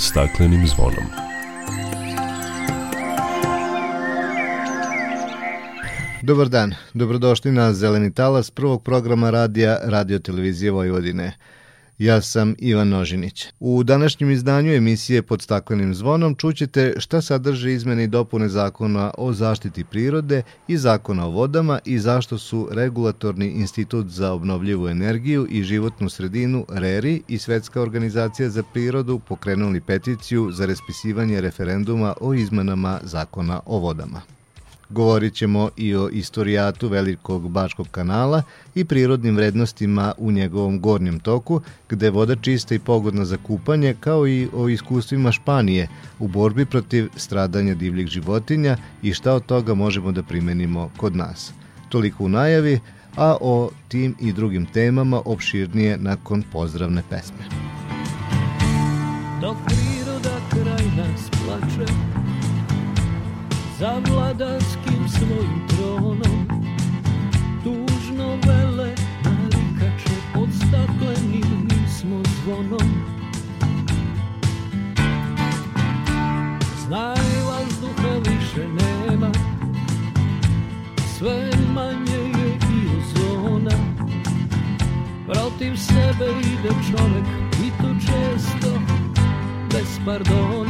staklenim zvonom. Dobar dan, dobrodošli na Zeleni talas prvog programa radija Radio Televizije Vojvodine. Ja sam Ivan Nožinić. U današnjem izdanju emisije pod staklenim zvonom čućete šta sadrže izmene i dopune zakona o zaštiti prirode i zakona o vodama i zašto su Regulatorni institut za obnovljivu energiju i životnu sredinu RERI i Svetska organizacija za prirodu pokrenuli peticiju za raspisivanje referenduma o izmenama zakona o vodama. Govorit ćemo i o istorijatu Velikog Bačkog kanala i prirodnim vrednostima u njegovom gornjem toku, gde je voda čista i pogodna za kupanje, kao i o iskustvima Španije u borbi protiv stradanja divljih životinja i šta od toga možemo da primenimo kod nas. Toliko u najavi, a o tim i drugim temama opširnije nakon pozdravne pesme. Dok priroda kraj nas plače, za vladarskim svojim tronom. Tužno vele narikače pod staklenim smo zvonom. Znaj vazduha više nema Sve manje je i ozona Protiv sebe ide čovek i to često bez pardona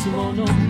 kad smo zvonom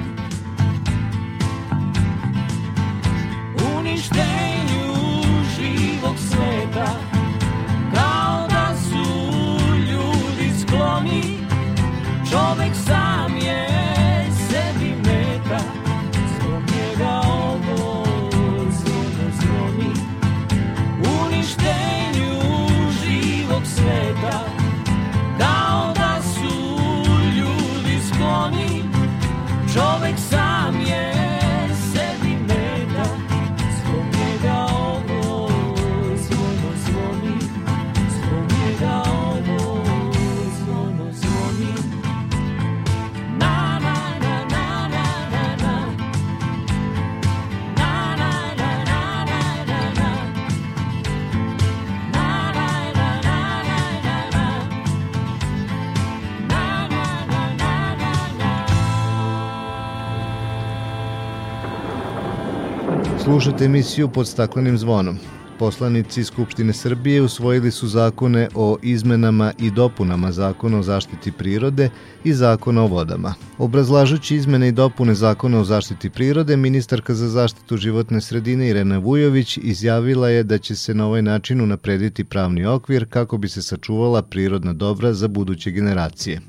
Slušate emisiju pod staklenim zvonom. Poslanici Skupštine Srbije usvojili su zakone o izmenama i dopunama Zakona o zaštiti prirode i Zakona o vodama. Obrazlažući izmene i dopune Zakona o zaštiti prirode, ministarka za zaštitu životne sredine Irena Vujović izjavila je da će se na ovaj način unaprediti pravni okvir kako bi se sačuvala prirodna dobra za buduće generacije.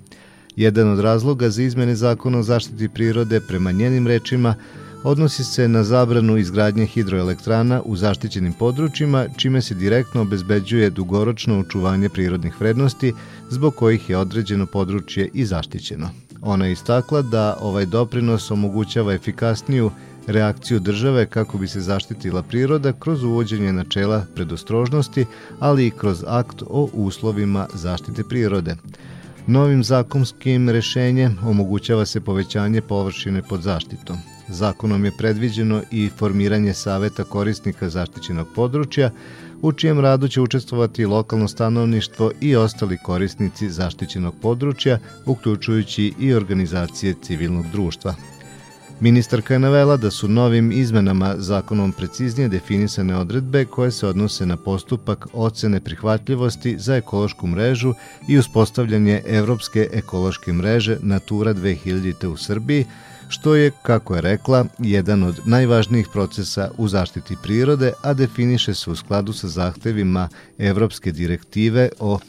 Jedan od razloga za izmene Zakona o zaštiti prirode prema njenim rečima odnosi se na zabranu izgradnje hidroelektrana u zaštićenim područjima, čime se direktno obezbeđuje dugoročno očuvanje prirodnih vrednosti zbog kojih je određeno područje i zaštićeno. Ona je istakla da ovaj doprinos omogućava efikasniju reakciju države kako bi se zaštitila priroda kroz uvođenje načela predostrožnosti, ali i kroz akt o uslovima zaštite prirode. Novim zakonskim rešenjem omogućava se povećanje površine pod zaštitom. Zakonom je predviđeno i formiranje saveta korisnika zaštićenog područja, u čijem radu će učestvovati lokalno stanovništvo i ostali korisnici zaštićenog područja, uključujući i organizacije civilnog društva. Ministarka je navela da su novim izmenama zakonom preciznije definisane odredbe koje se odnose na postupak ocene prihvatljivosti za ekološku mrežu i uspostavljanje Evropske ekološke mreže Natura 2000 u Srbiji, što je, kako je rekla, jedan od najvažnijih procesa u zaštiti prirode, a definiše se u skladu sa zahtevima Evropske direktive o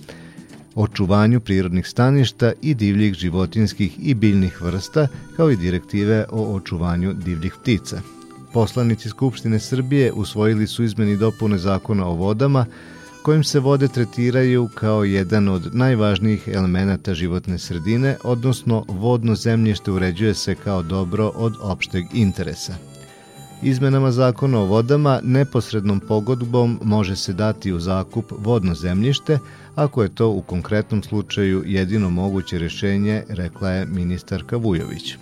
očuvanju prirodnih staništa i divljih životinskih i biljnih vrsta, kao i direktive o očuvanju divljih ptica. Poslanici Skupštine Srbije usvojili su izmeni dopune zakona o vodama, kojim se vode tretiraju kao jedan od najvažnijih elemenata životne sredine, odnosno vodno zemljište uređuje se kao dobro od opšteg interesa. Izmenama zakona o vodama neposrednom pogodbom može se dati u zakup vodno zemljište, ako je to u konkretnom slučaju jedino moguće rešenje, rekla je ministarka Vujović.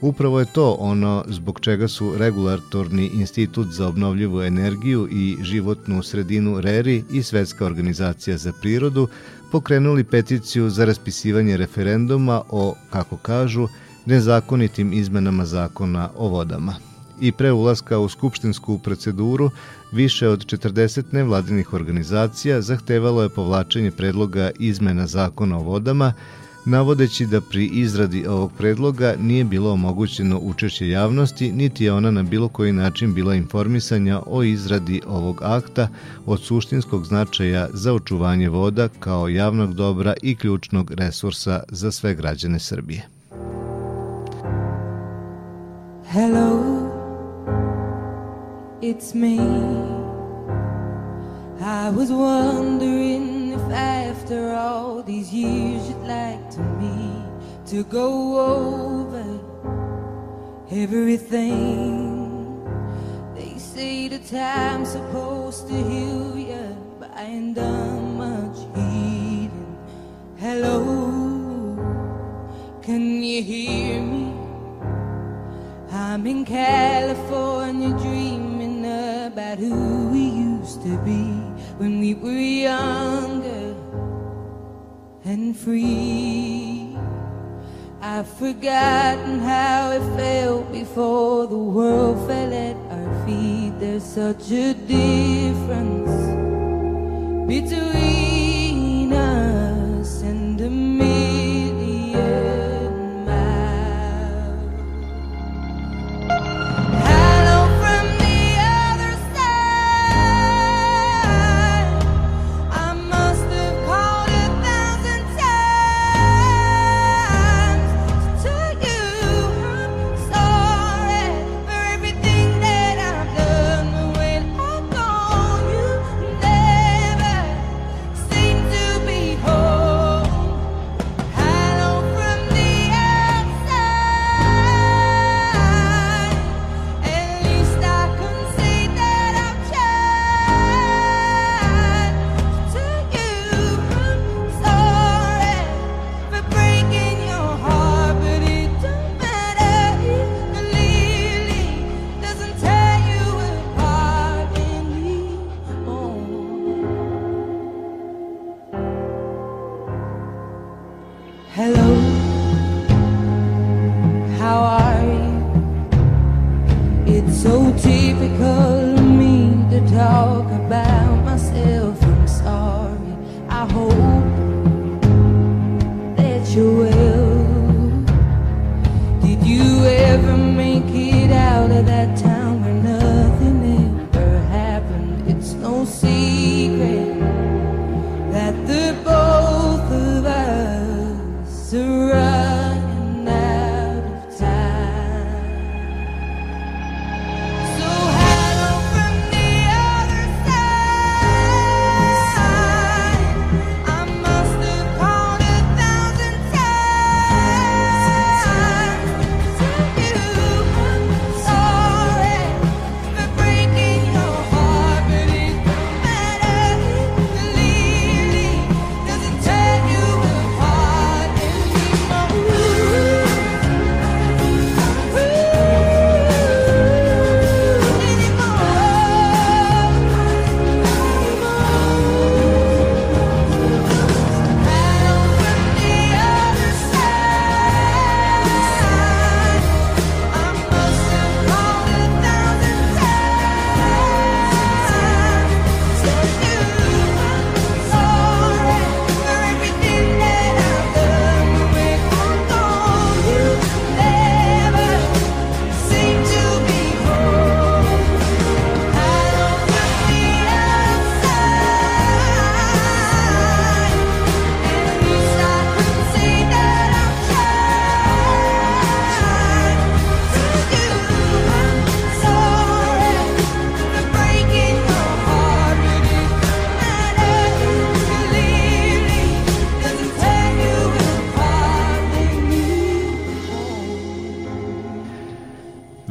Upravo je to ono zbog čega su Regulatorni institut za obnovljivu energiju i životnu sredinu RERI i Svetska organizacija za prirodu pokrenuli peticiju za raspisivanje referenduma o, kako kažu, nezakonitim izmenama zakona o vodama. I pre ulaska u skupštinsku proceduru, više od 40 nevladinih organizacija zahtevalo je povlačenje predloga izmena zakona o vodama, navodeći da pri izradi ovog predloga nije bilo omogućeno učešće javnosti, niti je ona na bilo koji način bila informisanja o izradi ovog akta od suštinskog značaja za očuvanje voda kao javnog dobra i ključnog resursa za sve građane Srbije. Hello, it's me. I was wondering to go over everything. They say the time's supposed to heal you, but I ain't done much healing. Hello, can you hear me? I'm in California dreaming about who we used to be when we were younger and free. I've forgotten how it felt before the world fell at our feet. There's such a difference between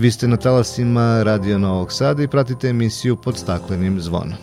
Vi ste na talasima Radio Novog Sada i pratite emisiju pod staklenim zvonom.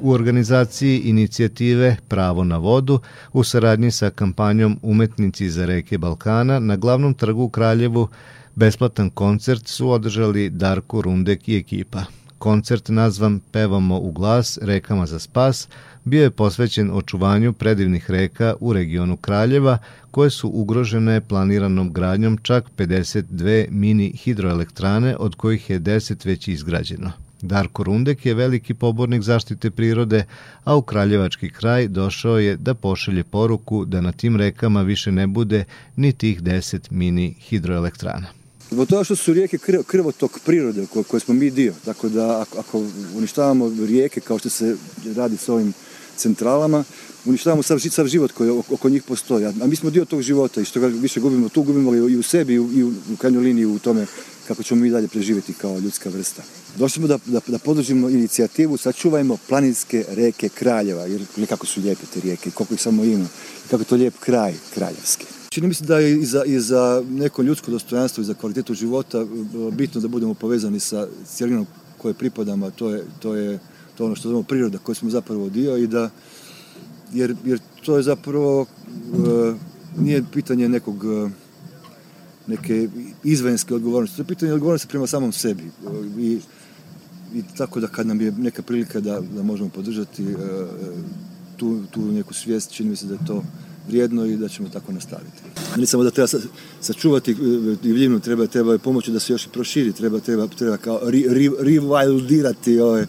U organizaciji inicijative Pravo na vodu u saradnji sa kampanjom Umetnici za reke Balkana na glavnom trgu u Kraljevu besplatan koncert su održali Darko Rundek i ekipa. Koncert nazvan Pevamo u glas, rekama za spas, bio je posvećen očuvanju predivnih reka u regionu Kraljeva, koje su ugrožene planiranom gradnjom čak 52 mini hidroelektrane, od kojih je 10 već izgrađeno. Darko Rundek je veliki pobornik zaštite prirode, a u Kraljevački kraj došao je da pošalje poruku da na tim rekama više ne bude ni tih 10 mini hidroelektrana. Zbog toga što su rijeke krv, krvotok prirode koje, koje smo mi dio. Tako da ako, ako uništavamo rijeke kao što se radi s ovim centralama, uništavamo sav, sav život koji oko njih postoji. A mi smo dio tog života i što ga više gubimo, tu gubimo i u sebi i u, i u, u krajnjoj liniji u tome kako ćemo mi dalje preživjeti kao ljudska vrsta. Došli smo da, da, da podržimo inicijativu Sačuvajmo planinske reke Kraljeva, jer kako su lijepe te rijeke, koliko ih samo ima, kako je to lijep kraj kraljevski. Čini mi se da je i za, i za neko ljudsko dostojanstvo i za kvalitetu života e, bitno da budemo povezani sa cijelinom koje pripadamo, to je, to je to ono što zovemo priroda koju smo zapravo dio i da jer, jer to je zapravo e, nije pitanje nekog e, neke izvanjske odgovornosti, to je pitanje odgovornosti prema samom sebi. I, i tako da kad nam je neka prilika da, da možemo podržati e, tu, tu neku svijest, čini mi se da je to vrijedno i da ćemo tako nastaviti. Ne samo da treba sačuvati divljinu, treba, treba pomoći da se još i proširi, treba, treba, treba kao rivaldirati ove,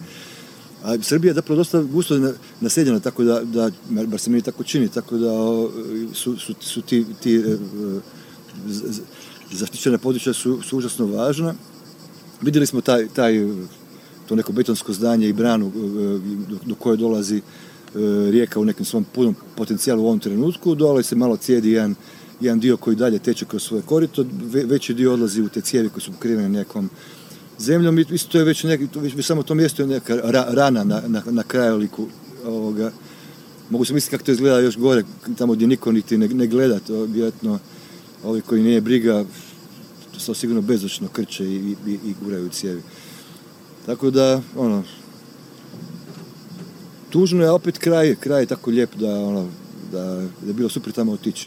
A Srbija je zapravo dosta gusto naseljena, tako da, da bar se meni tako čini, tako da su, su, su ti, ti e, zaštićena područja su, su užasno važna. Vidjeli smo taj, taj, to neko betonsko zdanje i branu e, do, do koje dolazi e, rijeka u nekom svom punom potencijalu u ovom trenutku, dole se malo cijedi jedan, jedan dio koji dalje teče kroz svoje korito, veći dio odlazi u te cijevi koje su pokrivene nekom zemljom, isto je već, neki, već samo to mjesto je neka ra, rana na, na, na krajoliku ovoga. Mogu se misliti kako to izgleda još gore, tamo gdje niko niti ne, ne gleda, to vjerojatno ovi koji nije briga, to sigurno bezočno krče i, i, i guraju cijevi. Tako da, ono, tužno je, opet kraj, kraj je tako lijep da, ono, da, da je bilo super tamo otići.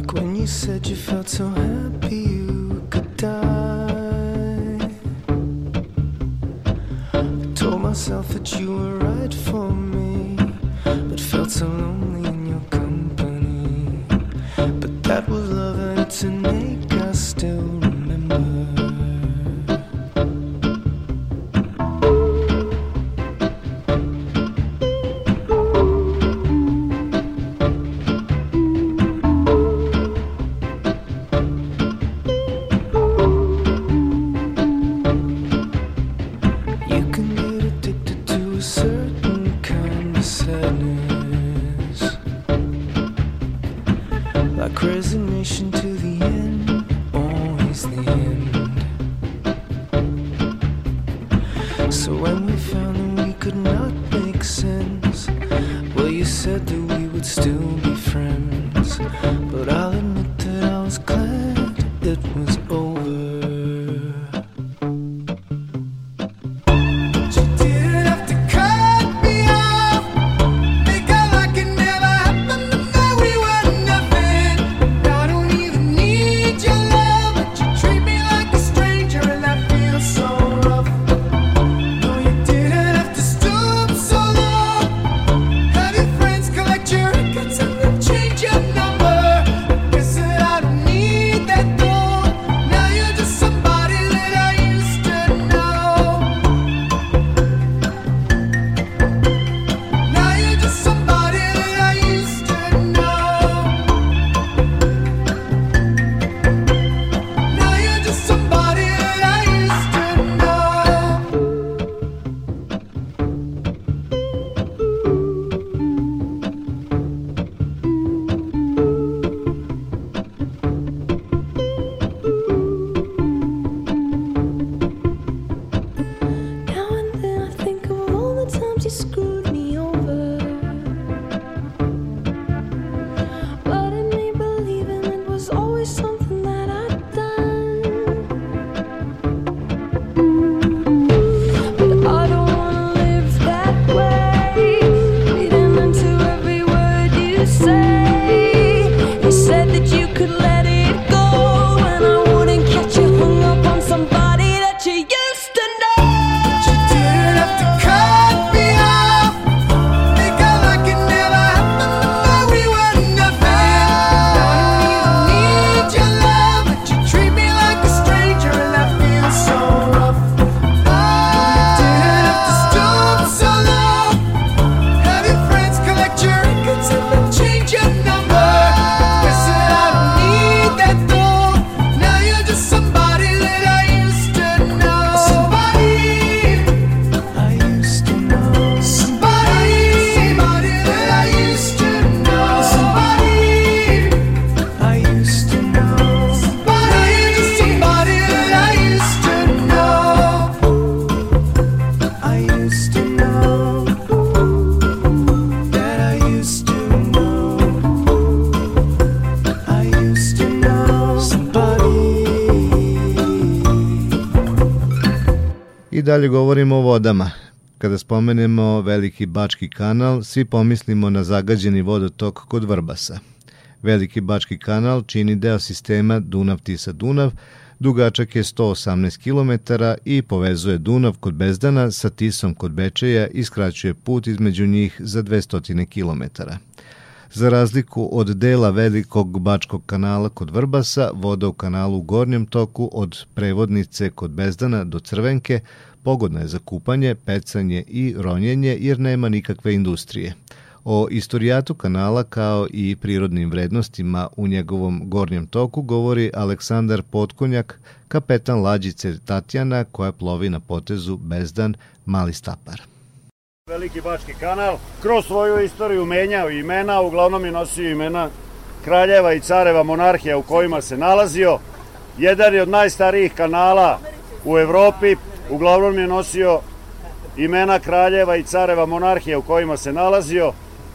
Like when you said you felt so happy you could die. I told myself that you were right for me, but felt so lonely. I dalje govorimo o vodama. Kada spomenemo Veliki Bački kanal, svi pomislimo na zagađeni vodotok kod Vrbasa. Veliki Bački kanal čini deo sistema Dunav-Tisa-Dunav, dugačak je 118 km i povezuje Dunav kod Bezdana sa Tisom kod Bečeja i skraćuje put između njih za 200 km. Za razliku od dela velikog Bačkog kanala kod Vrbasa, voda u kanalu u gornjem toku od prevodnice kod Bezdana do Crvenke pogodna je za kupanje, pecanje i ronjenje jer nema nikakve industrije. O istorijatu kanala kao i prirodnim vrednostima u njegovom gornjem toku govori Aleksandar Potkonjak, kapetan lađice Tatjana koja plovi na potezu Bezdan Mali Stapar. Veliki Bački kanal kroz svoju istoriju menjao imena, uglavnom je nosio imena kraljeva i careva monarhija u kojima se nalazio. Jedan je od najstarijih kanala u Evropi, uglavnom je nosio imena kraljeva i careva monarhije u kojima se nalazio,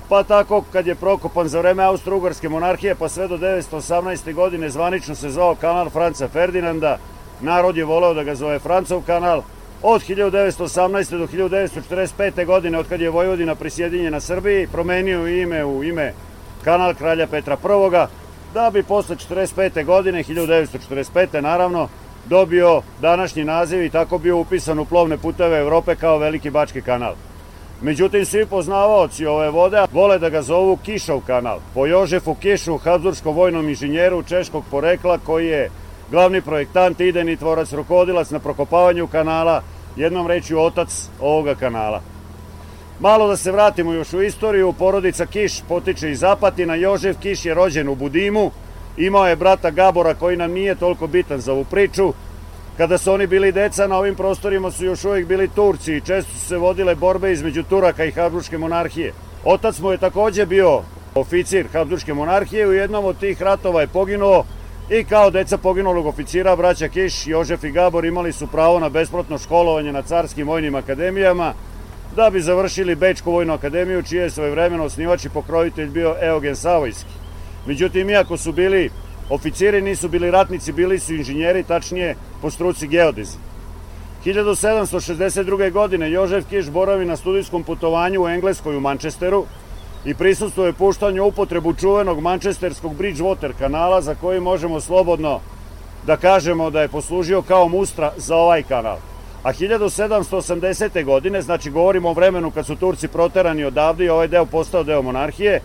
pa tako kad je prokopan za vreme Austro-Ugarske monarhije, pa sve do 1918. godine zvanično se zvao kanal Franca Ferdinanda, narod je voleo da ga zove Francov kanal, od 1918. do 1945. godine, od kad je Vojvodina prisjedinjena Srbiji, promenio ime u ime kanal kralja Petra I, da bi posle 45. godine, 1945. naravno, dobio današnji naziv i tako bio upisan u plovne puteve Evrope kao Veliki Bački kanal. Međutim, svi poznavaoci ove vode vole da ga zovu Kišov kanal, po Jožefu Kišu, habzurskom vojnom inženjeru češkog porekla koji je glavni projektant, idejni tvorac, rukodilac na prokopavanju kanala, jednom reći otac ovoga kanala. Malo da se vratimo još u istoriju, porodica Kiš potiče iz Zapatina, Jožef Kiš je rođen u Budimu, imao je brata Gabora koji nam nije toliko bitan za ovu priču, Kada su oni bili deca, na ovim prostorima su još uvijek bili Turci i često su se vodile borbe između Turaka i Habsburgske monarhije. Otac mu je takođe bio oficir Habsburgske monarhije, u jednom od tih ratova je poginuo i kao deca poginulog oficira, braća Kiš, Jožef i Gabor imali su pravo na besplatno školovanje na carskim vojnim akademijama, da bi završili Bečku vojnu akademiju, čije je svoje vremeno osnivač i pokrovitelj bio Eugen Savojski. Međutim, iako su bili Oficiri nisu bili ratnici, bili su inženjeri, tačnije po struci geodezi. 1762. godine Jožef Kiš boravi na studijskom putovanju u Engleskoj u Manchesteru i prisustuje puštanju upotrebu čuvenog mančesterskog Bridgewater kanala za koji možemo slobodno da kažemo da je poslužio kao mustra za ovaj kanal. A 1780. godine, znači govorimo o vremenu kad su Turci proterani odavde i ovaj deo postao deo monarhije,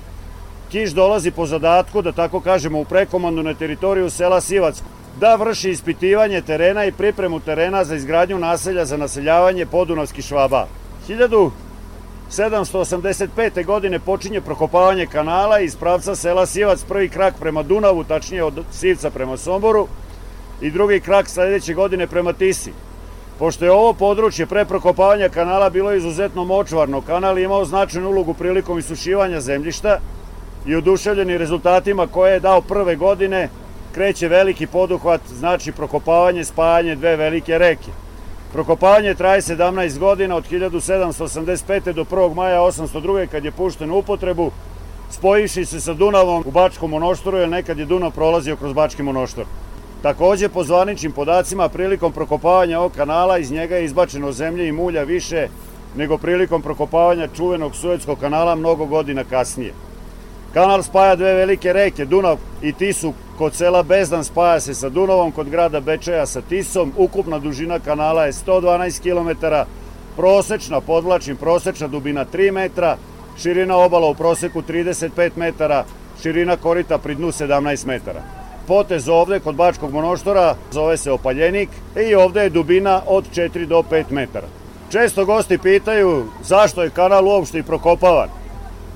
Kiš dolazi po zadatku, da tako kažemo, u prekomandu na teritoriju sela Sivac, da vrši ispitivanje terena i pripremu terena za izgradnju naselja za naseljavanje podunavskih švaba. 1785. godine počinje prokopavanje kanala iz pravca sela Sivac, prvi krak prema Dunavu, tačnije od Sivca prema Somboru, i drugi krak sledeće godine prema Tisi. Pošto je ovo područje pre prokopavanja kanala bilo izuzetno močvarno, kanal je imao značajnu ulogu prilikom isušivanja zemljišta, i oduševljeni rezultatima koje je dao prve godine, kreće veliki poduhvat, znači prokopavanje, spajanje dve velike reke. Prokopavanje traje 17 godina od 1785. do 1. maja 802. kad je pušten u upotrebu, spojivši se sa Dunavom u Bačkom monoštoru, jer nekad je Dunav prolazio kroz Bački monoštor. Takođe, po zvaničnim podacima, prilikom prokopavanja ovog kanala iz njega je izbačeno zemlje i mulja više nego prilikom prokopavanja čuvenog Suetskog kanala mnogo godina kasnije. Kanal spaja dve velike reke, Dunav i Tisu, kod sela Bezdan spaja se sa Dunavom, kod grada Bečeja sa Tisom. Ukupna dužina kanala je 112 km, prosečna, podvlačim, prosečna dubina 3 metra, širina obala u proseku 35 metara, širina korita pri dnu 17 metara. Potez ovde kod Bačkog monoštora zove se Opaljenik i ovde je dubina od 4 do 5 metara. Često gosti pitaju zašto je kanal uopšte i prokopavan.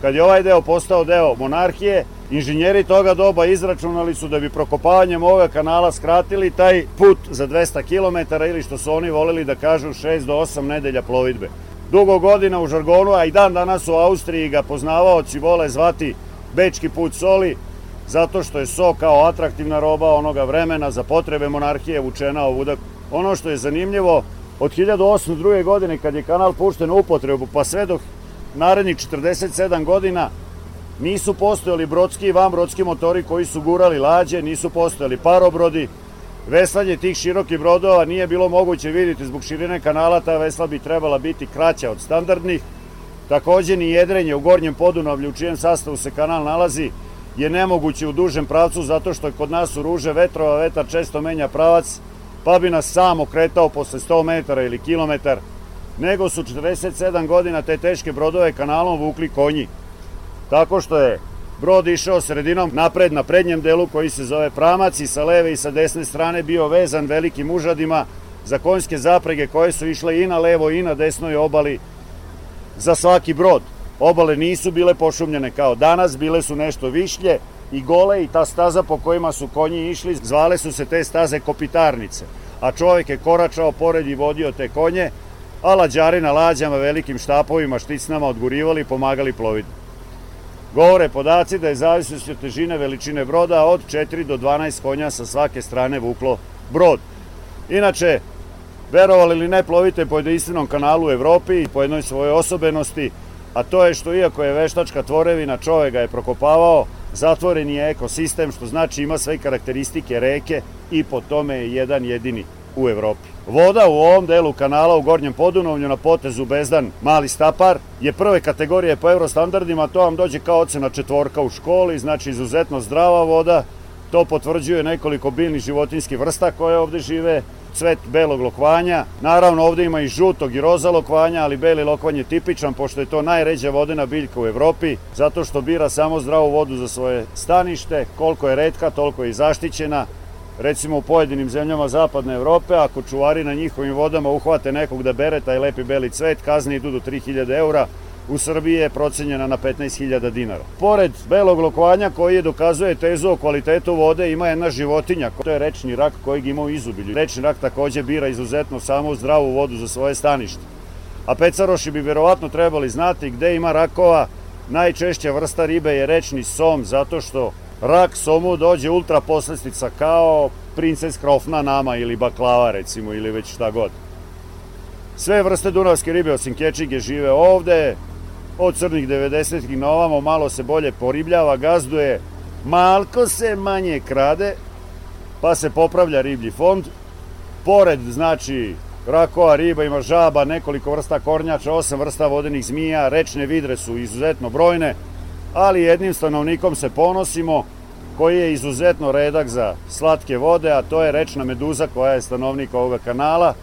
Kad je ovaj deo postao deo monarhije, inženjeri toga doba izračunali su da bi prokopavanjem ovoga kanala skratili taj put za 200 km ili što su oni volili da kažu 6 do 8 nedelja plovidbe. Dugo godina u žargonu, a i dan danas u Austriji ga poznavaoci vole zvati Bečki put soli, zato što je so kao atraktivna roba onoga vremena za potrebe monarhije vučena ovuda. Ono što je zanimljivo, od 1802. godine kad je kanal pušten u upotrebu, pa sve do narednih 47 godina nisu postojali brodski i vanbrodski motori koji su gurali lađe, nisu postojali parobrodi, Veslanje tih širokih brodova nije bilo moguće vidjeti zbog širine kanala, ta vesla bi trebala biti kraća od standardnih. Takođe ni jedrenje u gornjem podunavlju u čijem sastavu se kanal nalazi je nemoguće u dužem pravcu zato što kod nas u ruže vetrova vetar često menja pravac, pa bi nas sam okretao posle 100 metara ili kilometar, nego su 47 godina te teške brodove kanalom vukli konji. Tako što je brod išao sredinom napred na prednjem delu koji se zove pramac i sa leve i sa desne strane bio vezan velikim užadima za konjske zaprege koje su išle i na levo i na desnoj obali za svaki brod. Obale nisu bile pošumljene kao danas, bile su nešto višlje i gole i ta staza po kojima su konji išli, zvale su se te staze kopitarnice. A čovjek je koračao pored i vodio te konje, a lađari na lađama velikim štapovima, šticnama odgurivali i pomagali ploviti. Govore podaci da je zavisnosti od težine veličine broda od 4 do 12 konja sa svake strane vuklo brod. Inače, verovali ili ne, plovite po jedinstvenom kanalu u Evropi i po jednoj svojoj osobenosti, a to je što iako je veštačka tvorevina, čovek ga je prokopavao, zatvoren je ekosistem, što znači ima sve karakteristike reke i po tome je jedan jedini u Evropi. Voda u ovom delu kanala u Gornjem Podunovnju na potezu Bezdan Mali Stapar je prve kategorije po eurostandardima, to vam dođe kao ocena četvorka u školi, znači izuzetno zdrava voda, to potvrđuje nekoliko biljnih životinskih vrsta koje ovde žive, cvet belog lokvanja. Naravno, ovde ima i žutog i roza lokvanja, ali beli lokvanj je tipičan, pošto je to najređa vodena biljka u Evropi, zato što bira samo zdravu vodu za svoje stanište, koliko je redka, toliko je i zaštićena. Recimo u pojedinim zemljama zapadne Evrope, ako čuvari na njihovim vodama uhvate nekog da bere taj lepi beli cvet, kazne idu do 3000 eura, u Srbiji je procenjena na 15.000 dinara. Pored belog lokvanja koji je dokazuje tezu o kvalitetu vode, ima jedna životinja, to je rečni rak kojeg ima u izubilju. Rečni rak takođe bira izuzetno samo zdravu vodu za svoje stanište. A pecaroši bi verovatno trebali znati gde ima rakova, najčešća vrsta ribe je rečni som, zato što rak somu dođe ultra poslestica kao princes krofna nama ili baklava recimo ili već šta god. Sve vrste dunavske ribe osim kečige žive ovde, od crnih 90-ih na ovamo malo se bolje poribljava, gazduje, malko se manje krade, pa se popravlja riblji fond. Pored, znači, rakova, riba, ima žaba, nekoliko vrsta kornjača, osam vrsta vodenih zmija, rečne vidre su izuzetno brojne, ali jednim stanovnikom se ponosimo, koji je izuzetno redak za slatke vode, a to je rečna meduza koja je stanovnik ovoga kanala,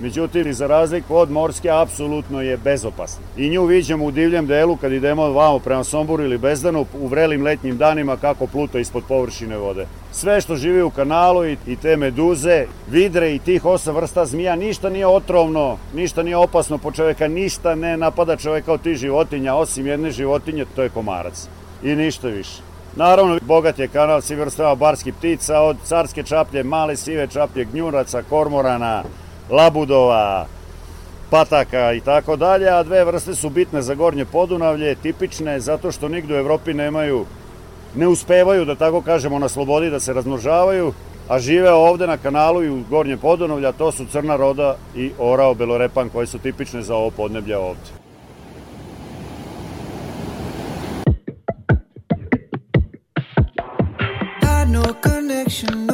Međutim, za razliku od morske, apsolutno je bezopasna. I nju viđamo u divljem delu kad idemo vamo prema Somboru ili Bezdanu u vrelim letnjim danima kako pluta ispod površine vode. Sve što živi u kanalu i, i te meduze, vidre i tih osam vrsta zmija, ništa nije otrovno, ništa nije opasno po čoveka, ništa ne napada čoveka od tih životinja, osim jedne životinje, to je komarac. I ništa više. Naravno, bogat je kanal svi vrstava barskih ptica, od carske čaplje, male sive čaplje, gnjuraca, kormorana, labudova, pataka i tako dalje, a dve vrste su bitne za gornje podunavlje, tipične zato što nigde u Evropi nemaju, ne uspevaju, da tako kažemo, na slobodi da se razmnožavaju, a žive ovde na kanalu i u gornje podunavlja, to su crna roda i orao belorepan koje su tipične za ovo podneblje ovde. no connection,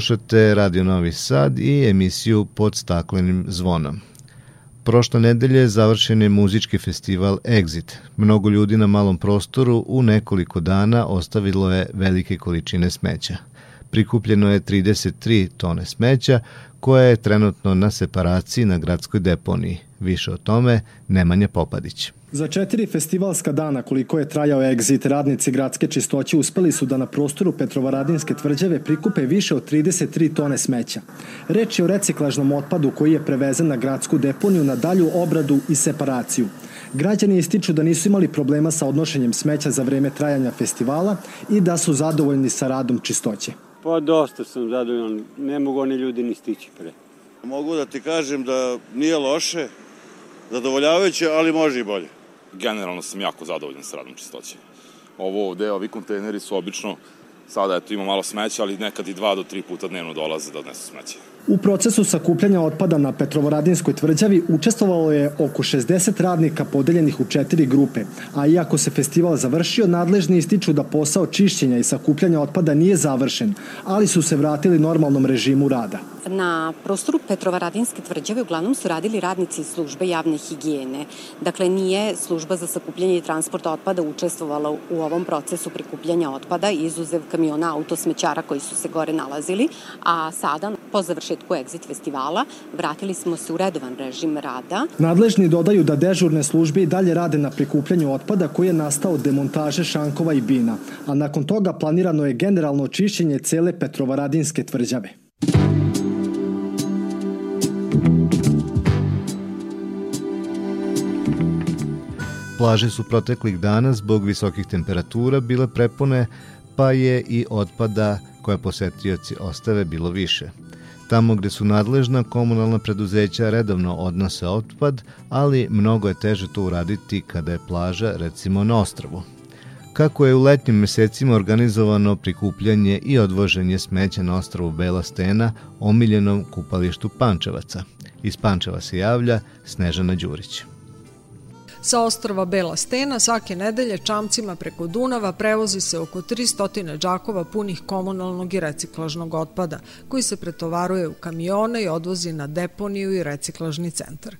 Slušate Radio Novi Sad i emisiju Pod staklenim zvonom. Prošle nedelje završen je muzički festival Exit. Mnogo ljudi na malom prostoru u nekoliko dana ostavilo je velike količine smeća. Prikupljeno je 33 tone smeća koja je trenutno na separaciji na gradskoj deponiji. Više o tome Nemanja Popadić. Za četiri festivalska dana koliko je trajao Exit, radnici gradske čistoće uspeli su da na prostoru Petrovaradinske tvrđave prikupe više od 33 tone smeća. Reč je o reciklažnom otpadu koji je prevezen na gradsku deponiju na dalju obradu i separaciju. Građani ističu da nisu imali problema sa odnošenjem smeća za vreme trajanja festivala i da su zadovoljni sa radom čistoće. Pa dosta sam zadovoljan, ne mogu oni ljudi ni stići pre. Mogu da ti kažem da nije loše, zadovoljavajuće, ali može i bolje. Generalno sam jako zadovoljan sa radom čistoće. Ovo ovde, ovi kontejneri su obično, sada eto ima malo smeća, ali nekad i dva do tri puta dnevno dolaze da odnesu smeće. U procesu sakupljanja otpada na Petrovaradinskoj tvrđavi učestvovalo je oko 60 radnika podeljenih u četiri grupe, a iako se festival završio, nadležni ističu da posao čišćenja i sakupljanja otpada nije završen, ali su se vratili normalnom režimu rada. Na prostoru Petrovaradinske tvrđave uglavnom su radili radnici službe javne higijene. Dakle, nije služba za sakupljanje i transport otpada učestvovala u ovom procesu prikupljanja otpada, izuzev kamiona autosmećara koji su se gore nalazili, a sada, po završetku Exit festivala, vratili smo se u redovan režim rada. Nadležni dodaju da dežurne službe i dalje rade na prikupljanju otpada koji je nastao od demontaže šankova i bina, a nakon toga planirano je generalno očišćenje cele Petrovaradinske tvrđave. Plaže su proteklih dana zbog visokih temperatura bile prepune, pa je i otpada koje posetioci ostave bilo više. Tamo gde su nadležna komunalna preduzeća redovno odnose otpad, ali mnogo je teže to uraditi kada je plaža recimo na ostrvu. Kako je u letnjim mesecima organizovano prikupljanje i odvoženje smeća na ostravu Bela Stena, omiljenom kupalištu Pančevaca. Iz Pančeva se javlja Snežana Đurić. Sa ostrava Bela Stena svake nedelje čamcima preko Dunava prevozi se oko 300 džakova punih komunalnog i reciklažnog otpada, koji se pretovaruje u kamione i odvozi na deponiju i reciklažni centar.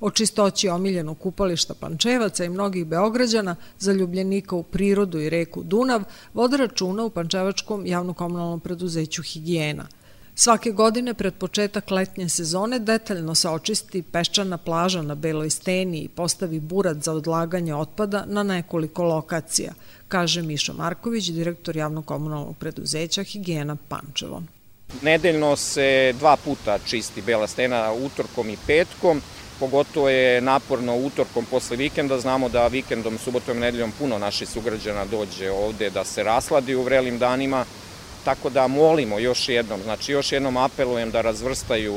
O čistoći omiljenog kupališta Pančevaca i mnogih Beograđana, zaljubljenika u prirodu i reku Dunav, vode računa u Pančevačkom javnokomunalnom preduzeću Higijena – Svake godine pred početak letnje sezone detaljno se očisti peščana plaža na Beloj steni i postavi burat za odlaganje otpada na nekoliko lokacija, kaže Mišo Marković, direktor javnokomunalnog preduzeća Higijena Pančevo. Nedeljno se dva puta čisti Bela stena utorkom i petkom, pogotovo je naporno utorkom posle vikenda, znamo da vikendom, subotom i nedeljom puno naših sugrađana dođe ovde da se rasladi u vrelim danima, Tako da molimo još jednom, znači još jednom apelujem da razvrstaju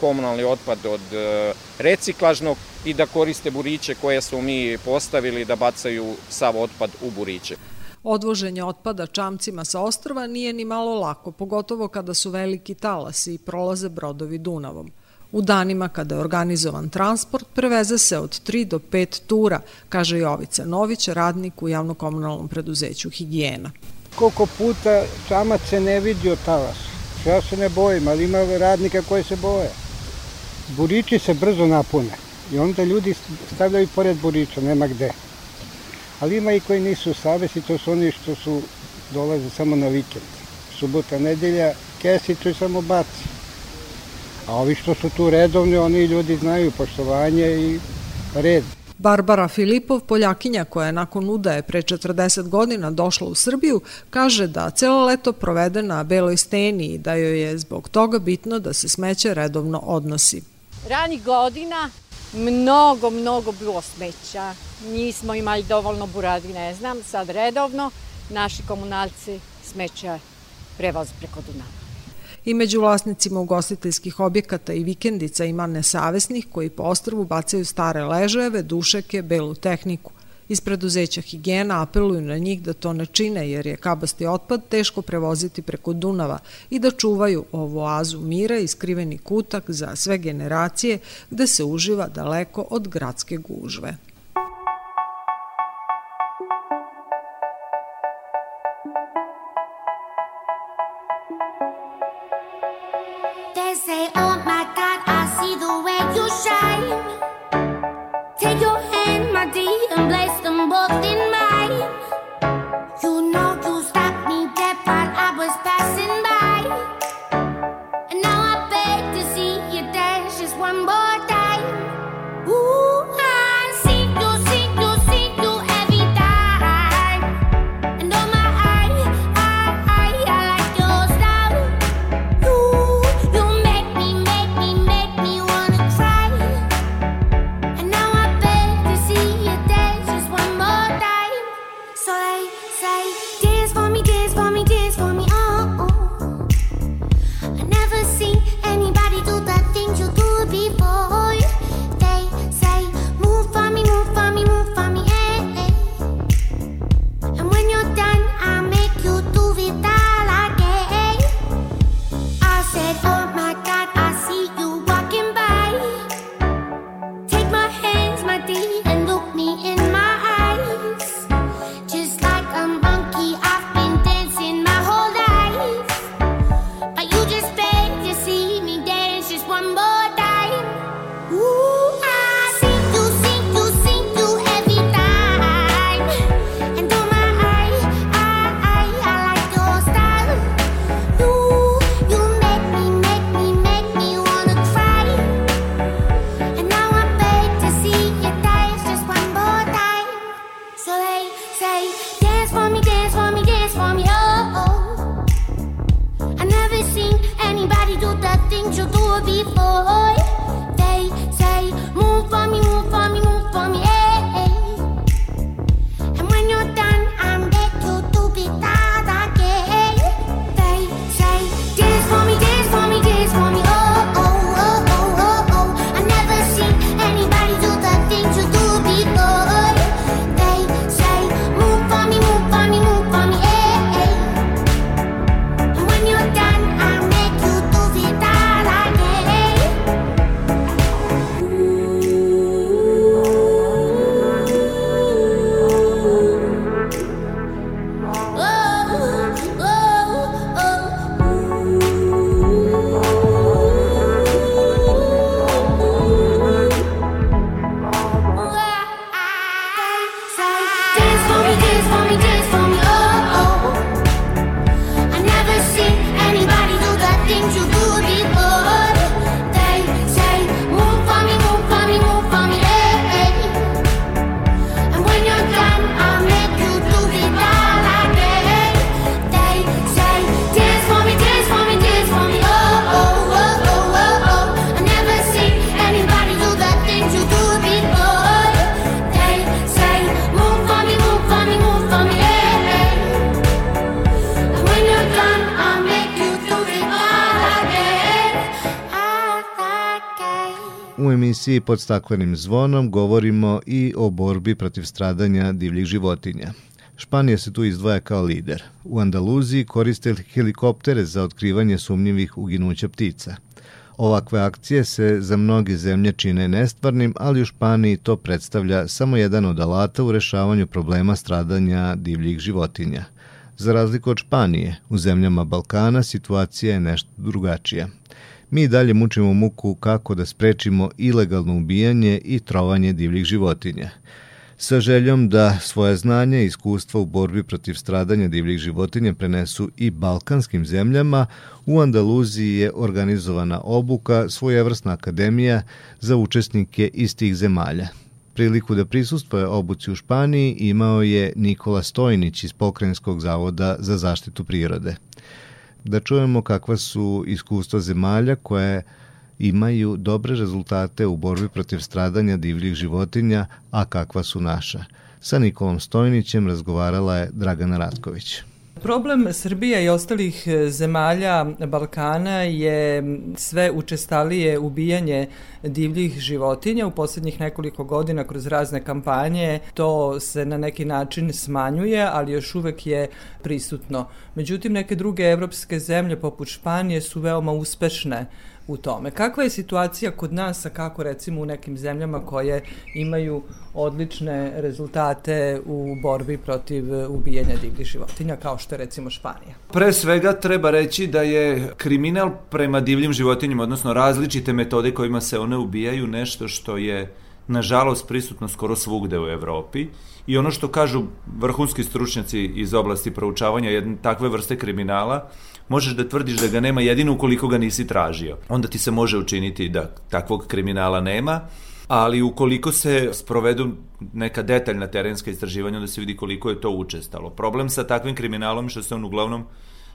komunalni otpad od e, reciklažnog i da koriste buriće koje smo mi postavili da bacaju sav otpad u buriće. Odvoženje otpada čamcima sa ostrava nije ni malo lako, pogotovo kada su veliki talasi i prolaze brodovi Dunavom. U danima kada je organizovan transport preveze se od 3 do 5 tura, kaže Jovica Nović, radnik u javnokomunalnom preduzeću Higijena koliko puta čamac se ne vidi od talasa. Ja se ne bojim, ali ima radnika koji se boje. Burići se brzo napune i onda ljudi stavljaju pored burića, nema gde. Ali ima i koji nisu savesi, to su oni što su dolaze samo na vikend. Subota, nedelja, kesicu i samo baci. A ovi što su tu redovni, oni ljudi znaju poštovanje i red. Barbara Filipov, Poljakinja koja je nakon udaje pre 40 godina došla u Srbiju, kaže da celo leto provede na beloj steni i da joj je zbog toga bitno da se smeće redovno odnosi. Rani godina mnogo, mnogo bilo smeća. Nismo imali dovoljno buradi, ne znam, sad redovno naši komunalci smeća prevoz preko Dunava. I među vlasnicima ugostiteljskih objekata i vikendica ima nesavesnih koji po ostrvu bacaju stare ležajeve, dušeke, belu tehniku. Iz preduzeća higijena apeluju na njih da to ne čine jer je kabasti otpad teško prevoziti preko Dunava i da čuvaju ovu oazu mira i skriveni kutak za sve generacije gde se uživa daleko od gradske gužve. emisiji pod staklenim zvonom govorimo i o borbi protiv stradanja divljih životinja. Španija se tu izdvaja kao lider. U Andaluziji koriste helikoptere za otkrivanje sumnjivih uginuća ptica. Ovakve akcije se za mnoge zemlje čine nestvarnim, ali u Španiji to predstavlja samo jedan od alata u rešavanju problema stradanja divljih životinja. Za razliku od Španije, u zemljama Balkana situacija je nešto drugačija. Mi dalje mučimo muku kako da sprečimo ilegalno ubijanje i trovanje divljih životinja – sa željom da svoje znanje i iskustva u borbi protiv stradanja divljih životinja prenesu i balkanskim zemljama, u Andaluziji je organizovana obuka svojevrsna akademija za učesnike iz tih zemalja. Priliku da prisustvoje obuci u Španiji imao je Nikola Stojnić iz Pokrenjskog zavoda za zaštitu prirode. Da čujemo kakva su iskustva zemalja koje imaju dobre rezultate u borbi protiv stradanja divljih životinja, a kakva su naša. Sa Nikolom Stojnićem razgovarala je Dragana Ratković. Problem Srbije i ostalih e, zemalja Balkana je sve učestalije ubijanje divljih životinja. U poslednjih nekoliko godina kroz razne kampanje to se na neki način smanjuje, ali još uvek je prisutno. Međutim, neke druge evropske zemlje poput Španije su veoma uspešne u tome. Kakva je situacija kod nas, a kako recimo u nekim zemljama koje imaju odlične rezultate u borbi protiv e, ubijanja divljih životinja, kao što je recimo Španija? Pre svega treba reći da je kriminal prema divljim životinjama, odnosno različite metode kojima se one ubijaju, nešto što je nažalost prisutno skoro svugde u Evropi i ono što kažu vrhunski stručnjaci iz oblasti proučavanja jedne takve vrste kriminala možeš da tvrdiš da ga nema jedino ukoliko ga nisi tražio. Onda ti se može učiniti da takvog kriminala nema, ali ukoliko se sprovedu neka detaljna terenska istraživanja, onda se vidi koliko je to učestalo. Problem sa takvim kriminalom je što se on uglavnom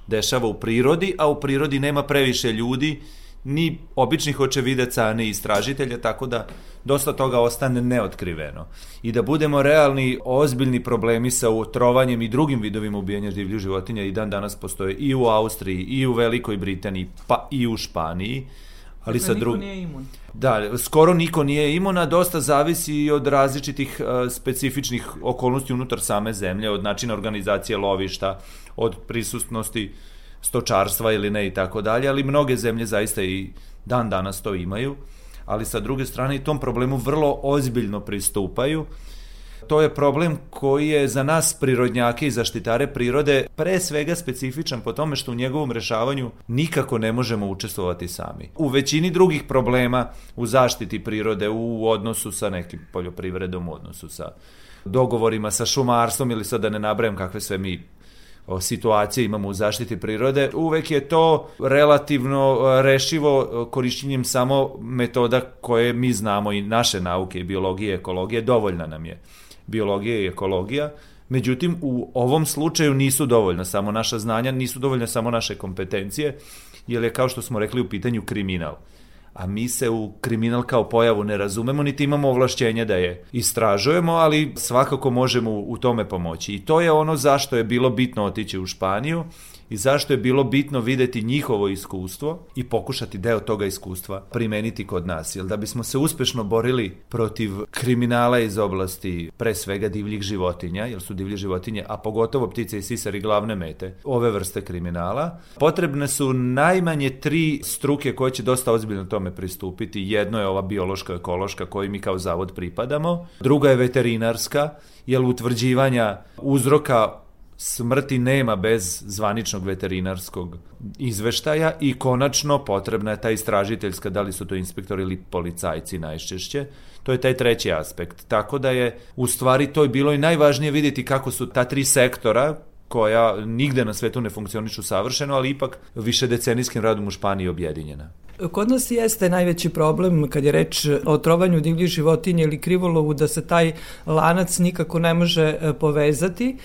dešava u prirodi, a u prirodi nema previše ljudi ni običnih očevidaca, ni istražitelja, tako da dosta toga ostane neotkriveno. I da budemo realni, ozbiljni problemi sa utrovanjem i drugim vidovima ubijanja divljih životinja i dan danas postoje i u Austriji, i u Velikoj Britaniji, pa i u Španiji. Ali dakle, sa drugim... nije imun. Da, skoro niko nije imun, a dosta zavisi i od različitih uh, specifičnih okolnosti unutar same zemlje, od načina organizacije lovišta, od prisustnosti uh, stočarstva ili ne i tako dalje, ali mnoge zemlje zaista i dan danas to imaju, ali sa druge strane i tom problemu vrlo ozbiljno pristupaju. To je problem koji je za nas prirodnjake i zaštitare prirode pre svega specifičan po tome što u njegovom rešavanju nikako ne možemo učestvovati sami. U većini drugih problema u zaštiti prirode, u odnosu sa nekim poljoprivredom, u odnosu sa dogovorima sa šumarstvom ili sad da ne nabrajem kakve sve mi situacije imamo u zaštiti prirode, uvek je to relativno rešivo korišćenjem samo metoda koje mi znamo i naše nauke i biologije ekologije, dovoljna nam je. Biologija i ekologija, Međutim, u ovom slučaju nisu dovoljna samo naša znanja, nisu dovoljne samo naše kompetencije, jer je, kao što smo rekli, u pitanju kriminal a mi se u kriminal kao pojavu ne razumemo, niti imamo ovlašćenje da je istražujemo, ali svakako možemo u tome pomoći. I to je ono zašto je bilo bitno otići u Španiju, i zašto je bilo bitno videti njihovo iskustvo i pokušati deo toga iskustva primeniti kod nas. Jer da bismo se uspešno borili protiv kriminala iz oblasti pre svega divljih životinja, jer su divlje životinje, a pogotovo ptice i sisari glavne mete ove vrste kriminala, potrebne su najmanje tri struke koje će dosta ozbiljno tome pristupiti. Jedno je ova biološko-ekološka koju mi kao zavod pripadamo, druga je veterinarska, jer utvrđivanja uzroka smrti nema bez zvaničnog veterinarskog izveštaja i konačno potrebna je ta istražiteljska, da li su to inspektori ili policajci najčešće, to je taj treći aspekt. Tako da je u stvari to je bilo i najvažnije vidjeti kako su ta tri sektora koja nigde na svetu ne funkcionišu savršeno, ali ipak više decenijskim radom u Španiji objedinjena. Kod nas jeste najveći problem kad je reč o trovanju divljih životinja ili krivolovu da se taj lanac nikako ne može e, povezati.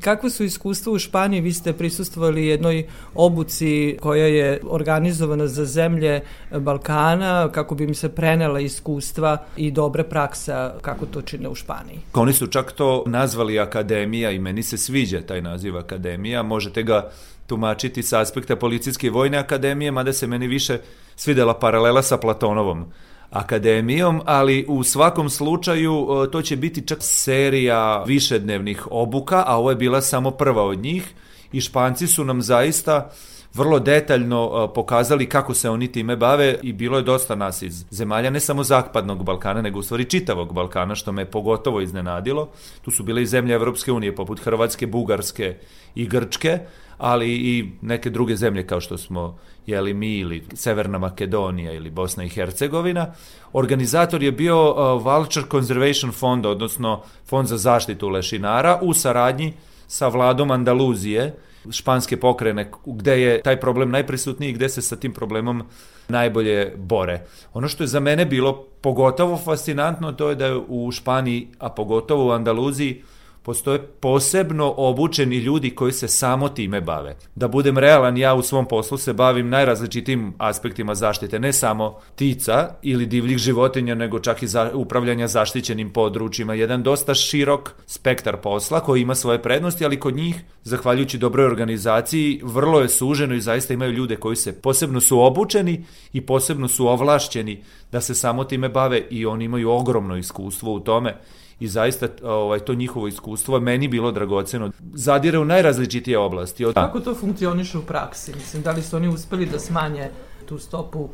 Kakve su iskustva u Španiji? Vi ste prisustvovali jednoj obuci koja je organizovana za zemlje Balkana kako bi mi se prenela iskustva i dobre praksa kako to čine u Španiji. Oni su čak to nazvali akademija i meni se sviđa taj naziv akademija. Možete ga tumačiti sa aspekta policijske vojne akademije, mada se meni više svidela paralela sa Platonovom akademijom, ali u svakom slučaju e, to će biti čak serija višednevnih obuka, a ovo je bila samo prva od njih i Španci su nam zaista vrlo detaljno pokazali kako se oni time bave i bilo je dosta nas iz zemalja, ne samo zapadnog Balkana, nego u stvari čitavog Balkana, što me pogotovo iznenadilo. Tu su bile i zemlje Evropske unije, poput Hrvatske, Bugarske i Grčke, ali i neke druge zemlje kao što smo jeli mi ili Severna Makedonija ili Bosna i Hercegovina. Organizator je bio uh, Vulture Conservation Fond, odnosno Fond za zaštitu lešinara u saradnji sa vladom Andaluzije, španske pokrene, gde je taj problem najprisutniji i gde se sa tim problemom najbolje bore. Ono što je za mene bilo pogotovo fascinantno, to je da je u Španiji, a pogotovo u Andaluziji, postoje posebno obučeni ljudi koji se samo time bave. Da budem realan, ja u svom poslu se bavim najrazličitim aspektima zaštite, ne samo tica ili divljih životinja, nego čak i za, upravljanja zaštićenim područjima. Jedan dosta širok spektar posla koji ima svoje prednosti, ali kod njih, zahvaljujući dobroj organizaciji, vrlo je suženo i zaista imaju ljude koji se posebno su obučeni i posebno su ovlašćeni da se samo time bave i oni imaju ogromno iskustvo u tome i zaista ovaj, to njihovo iskustvo meni bilo dragoceno. Zadire u najrazličitije oblasti. Od... Kako to funkcioniše u praksi? Mislim, da li su oni uspeli da smanje tu stopu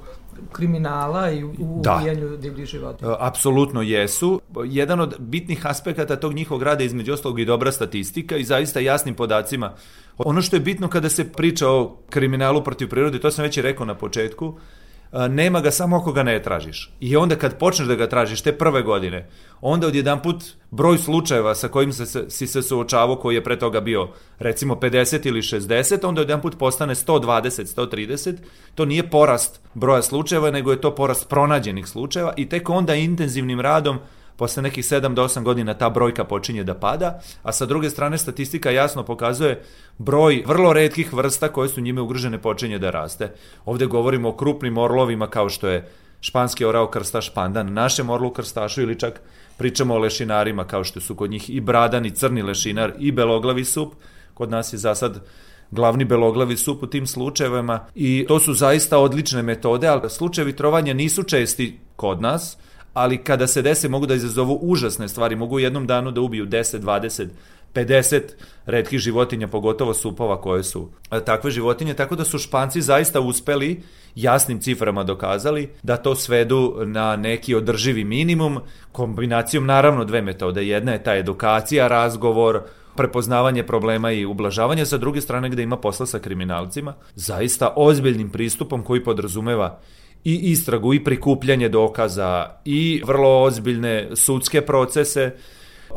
kriminala i u da. ubijanju divljih životinja? Apsolutno jesu. Jedan od bitnih aspekata tog njihovog rada je između ostalog i dobra statistika i zaista jasnim podacima. Ono što je bitno kada se priča o kriminalu protiv prirode, to sam već i rekao na početku, nema ga samo ako ga ne tražiš. I onda kad počneš da ga tražiš te prve godine, onda odjedan put broj slučajeva sa kojim se, si se suočavao koji je pre toga bio recimo 50 ili 60, onda odjedan put postane 120, 130. To nije porast broja slučajeva, nego je to porast pronađenih slučajeva i tek onda intenzivnim radom posle nekih 7 do 8 godina ta brojka počinje da pada, a sa druge strane statistika jasno pokazuje broj vrlo redkih vrsta koje su njime ugrožene počinje da raste. Ovde govorimo o krupnim orlovima kao što je španski orao krstaš pandan, našem orlu krstašu ili čak pričamo o lešinarima kao što su kod njih i bradan i crni lešinar i beloglavi sup, kod nas je za sad glavni beloglavi sup u tim slučajevima i to su zaista odlične metode, ali slučajevi trovanja nisu česti kod nas, ali kada se dese mogu da izazovu užasne stvari, mogu u jednom danu da ubiju 10, 20, 50 redkih životinja, pogotovo supova koje su takve životinje, tako da su španci zaista uspeli jasnim ciframa dokazali da to svedu na neki održivi minimum, kombinacijom naravno dve metode. Jedna je ta edukacija, razgovor, prepoznavanje problema i ublažavanje, sa druge strane gde ima posla sa kriminalcima, zaista ozbiljnim pristupom koji podrazumeva i istragu i prikupljanje dokaza i vrlo ozbiljne sudske procese,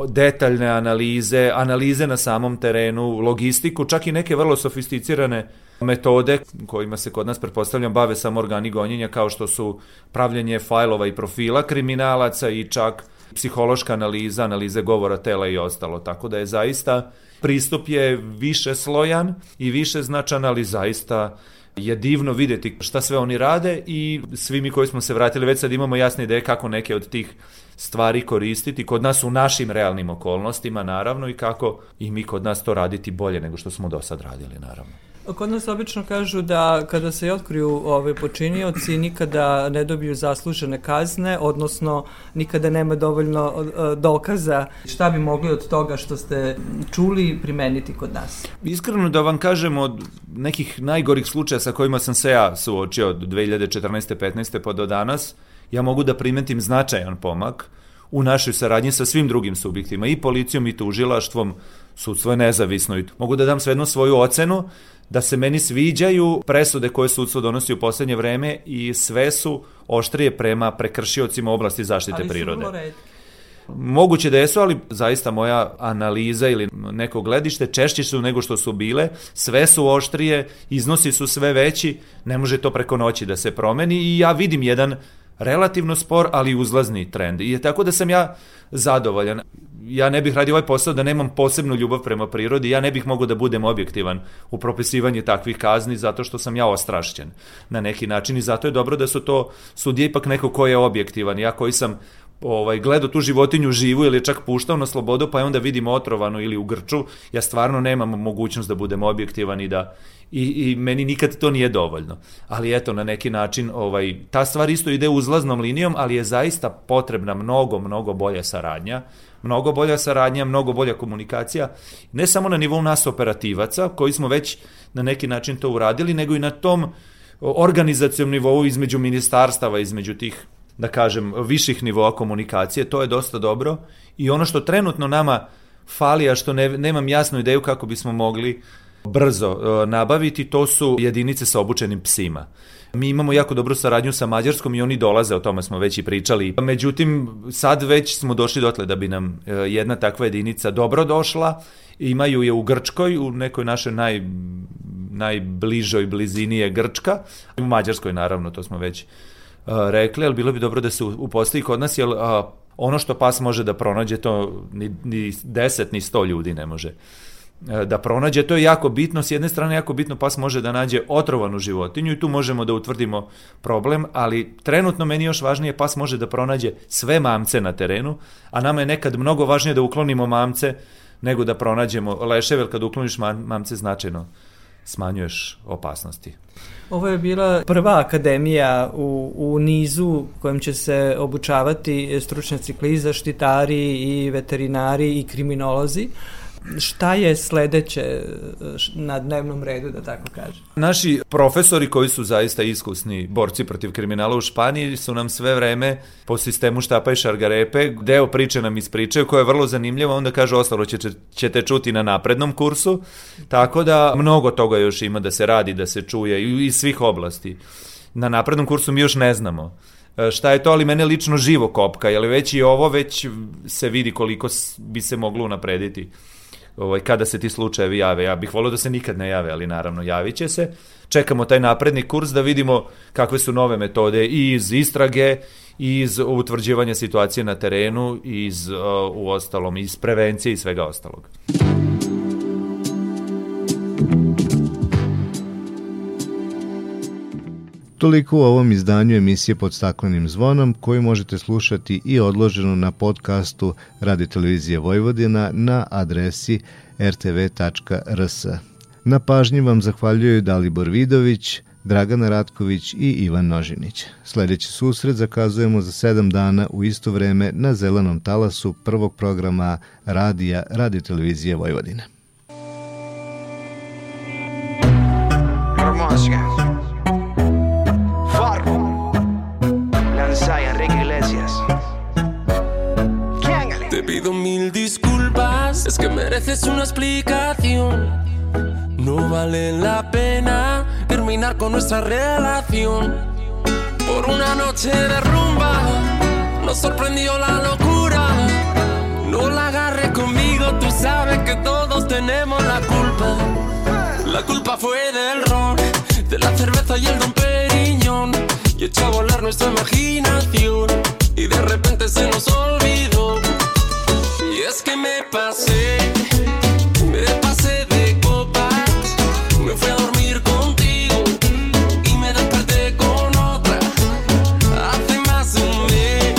detaljne analize, analize na samom terenu, logistiku, čak i neke vrlo sofisticirane metode kojima se kod nas pretpostavljam bave samo organi gonjenja kao što su pravljenje fajlova i profila kriminalaca i čak psihološka analiza, analize govora tela i ostalo. Tako da je zaista pristup je više slojan i više značan, ali zaista je divno videti šta sve oni rade i svi mi koji smo se vratili već sad imamo jasne ideje kako neke od tih stvari koristiti kod nas u našim realnim okolnostima naravno i kako i mi kod nas to raditi bolje nego što smo do sad radili naravno. Kod nas obično kažu da kada se otkriju ove počinioci nikada ne dobiju zaslužene kazne, odnosno nikada nema dovoljno e, dokaza. Šta bi mogli od toga što ste čuli primeniti kod nas? Iskreno da vam kažem od nekih najgorih slučaja sa kojima sam se ja suočio od 2014. 15. pa do danas, ja mogu da primetim značajan pomak u našoj saradnji sa svim drugim subjektima, i policijom i tužilaštvom, sudstvo je nezavisno i mogu da dam svejedno svoju ocenu da se meni sviđaju presude koje sudstvo donosi u poslednje vreme i sve su oštrije prema prekršiocima oblasti zaštite ali prirode. Ali Moguće da jesu, ali zaista moja analiza ili neko gledište češće su nego što su bile, sve su oštrije, iznosi su sve veći, ne može to preko noći da se promeni i ja vidim jedan relativno spor, ali uzlazni trend. I tako da sam ja zadovoljan ja ne bih radio ovaj posao da nemam posebnu ljubav prema prirodi, ja ne bih mogao da budem objektivan u propisivanju takvih kazni zato što sam ja ostrašćen na neki način i zato je dobro da su to sudije ipak neko ko je objektivan. Ja koji sam ovaj, gledao tu životinju živu ili je čak puštao na slobodu, pa je onda vidim otrovanu ili u grču, ja stvarno nemam mogućnost da budem objektivan i da i, i meni nikad to nije dovoljno. Ali eto, na neki način, ovaj, ta stvar isto ide uzlaznom linijom, ali je zaista potrebna mnogo, mnogo bolja saradnja, mnogo bolja saradnja, mnogo bolja komunikacija, ne samo na nivou nas operativaca, koji smo već na neki način to uradili, nego i na tom organizacijom nivou između ministarstava, između tih da kažem, viših nivoa komunikacije, to je dosta dobro i ono što trenutno nama fali, a što ne, nemam jasnu ideju kako bismo mogli brzo e, nabaviti, to su jedinice sa obučenim psima. Mi imamo jako dobru saradnju sa Mađarskom i oni dolaze, o tome smo već i pričali. Međutim, sad već smo došli dotle da bi nam e, jedna takva jedinica dobro došla. Imaju je u Grčkoj, u nekoj našoj naj, najbližoj blizini je Grčka. U Mađarskoj, naravno, to smo već rekli, ali bilo bi dobro da se upostavi kod nas, jer ono što pas može da pronađe, to ni, ni 10 ni 100 ljudi ne može da pronađe. To je jako bitno. S jedne strane jako bitno pas može da nađe otrovanu životinju i tu možemo da utvrdimo problem, ali trenutno meni još važnije pas može da pronađe sve mamce na terenu, a nama je nekad mnogo važnije da uklonimo mamce nego da pronađemo leševe, kad ukloniš mamce značajno smanjuješ opasnosti. Ovo je bila prva akademija u, u nizu kojem će se obučavati stručnjaci kliza, štitari i veterinari i kriminolozi. Šta je sledeće eh, na dnevnom redu, da tako kažem? Naši profesori koji su zaista iskusni borci protiv kriminala u Španiji su nam sve vreme po sistemu štapa i šargarepe deo priče nam ispričaju koja je vrlo zanimljiva, onda kaže ostalo ćete, ćete čuti na naprednom kursu, tako da mnogo toga još ima da se radi, da se čuje iz svih oblasti. Na naprednom kursu mi još ne znamo eh, šta je to, ali mene lično živo kopka, jer već i ovo već se vidi koliko bi se moglo unaprediti ovaj, kada se ti slučajevi jave. Ja bih volio da se nikad ne jave, ali naravno javit će se. Čekamo taj napredni kurs da vidimo kakve su nove metode i iz istrage, i iz utvrđivanja situacije na terenu, i iz, uh, u ostalom, iz prevencije i svega ostalog. Toliko u ovom izdanju emisije pod staklenim zvonom koju možete slušati i odloženo na podcastu Radio Televizije Vojvodina na adresi rtv.rs. Na pažnji vam zahvaljuju Dalibor Vidović, Dragana Ratković i Ivan Nožinić. Sledeći susret zakazujemo za sedam dana u isto vreme na zelenom talasu prvog programa radija Radio Televizije Vojvodine. Hermosa. Pido mil disculpas, es que mereces una explicación. No vale la pena terminar con nuestra relación. Por una noche de rumba nos sorprendió la locura. No la agarres conmigo, tú sabes que todos tenemos la culpa. La culpa fue del ron, de la cerveza y el don Periñón. Y echó a volar nuestra imaginación. Y de repente se nos olvidó es que me pasé, me pasé de copas, me fui a dormir contigo y me desperté con otra. Hace más de un mes,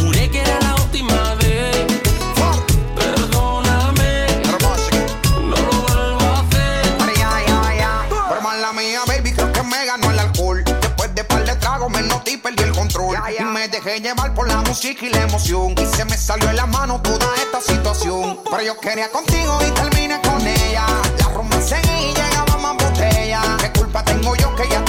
juré que era la última vez. Perdóname, no lo vuelvo a hacer. Pero mala mía, baby, creo que me ganó el alcohol. Después de par de tragos me noté y perdí el control. Y me dejé llevar por la música y la emoción. Y se me salió de la Pero yo quería contigo y terminé con ella. La rumba seguí y llegaba más botella. ¿Qué culpa tengo yo que ella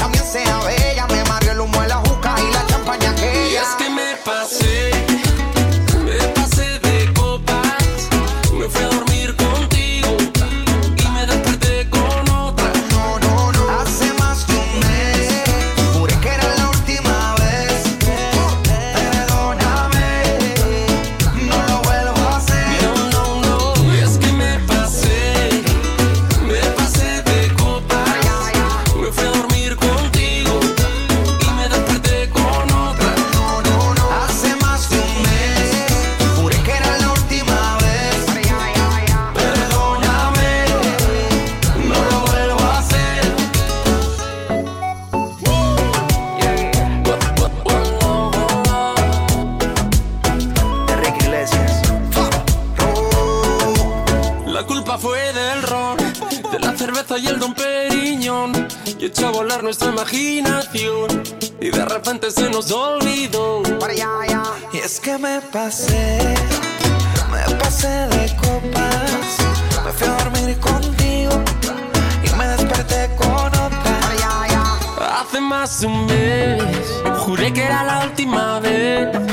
nos olvidó. Y es que me pasé, me pasé de copas. Me fui a dormir contigo y me desperté con otra. Hace más de un mes, juré que era la última vez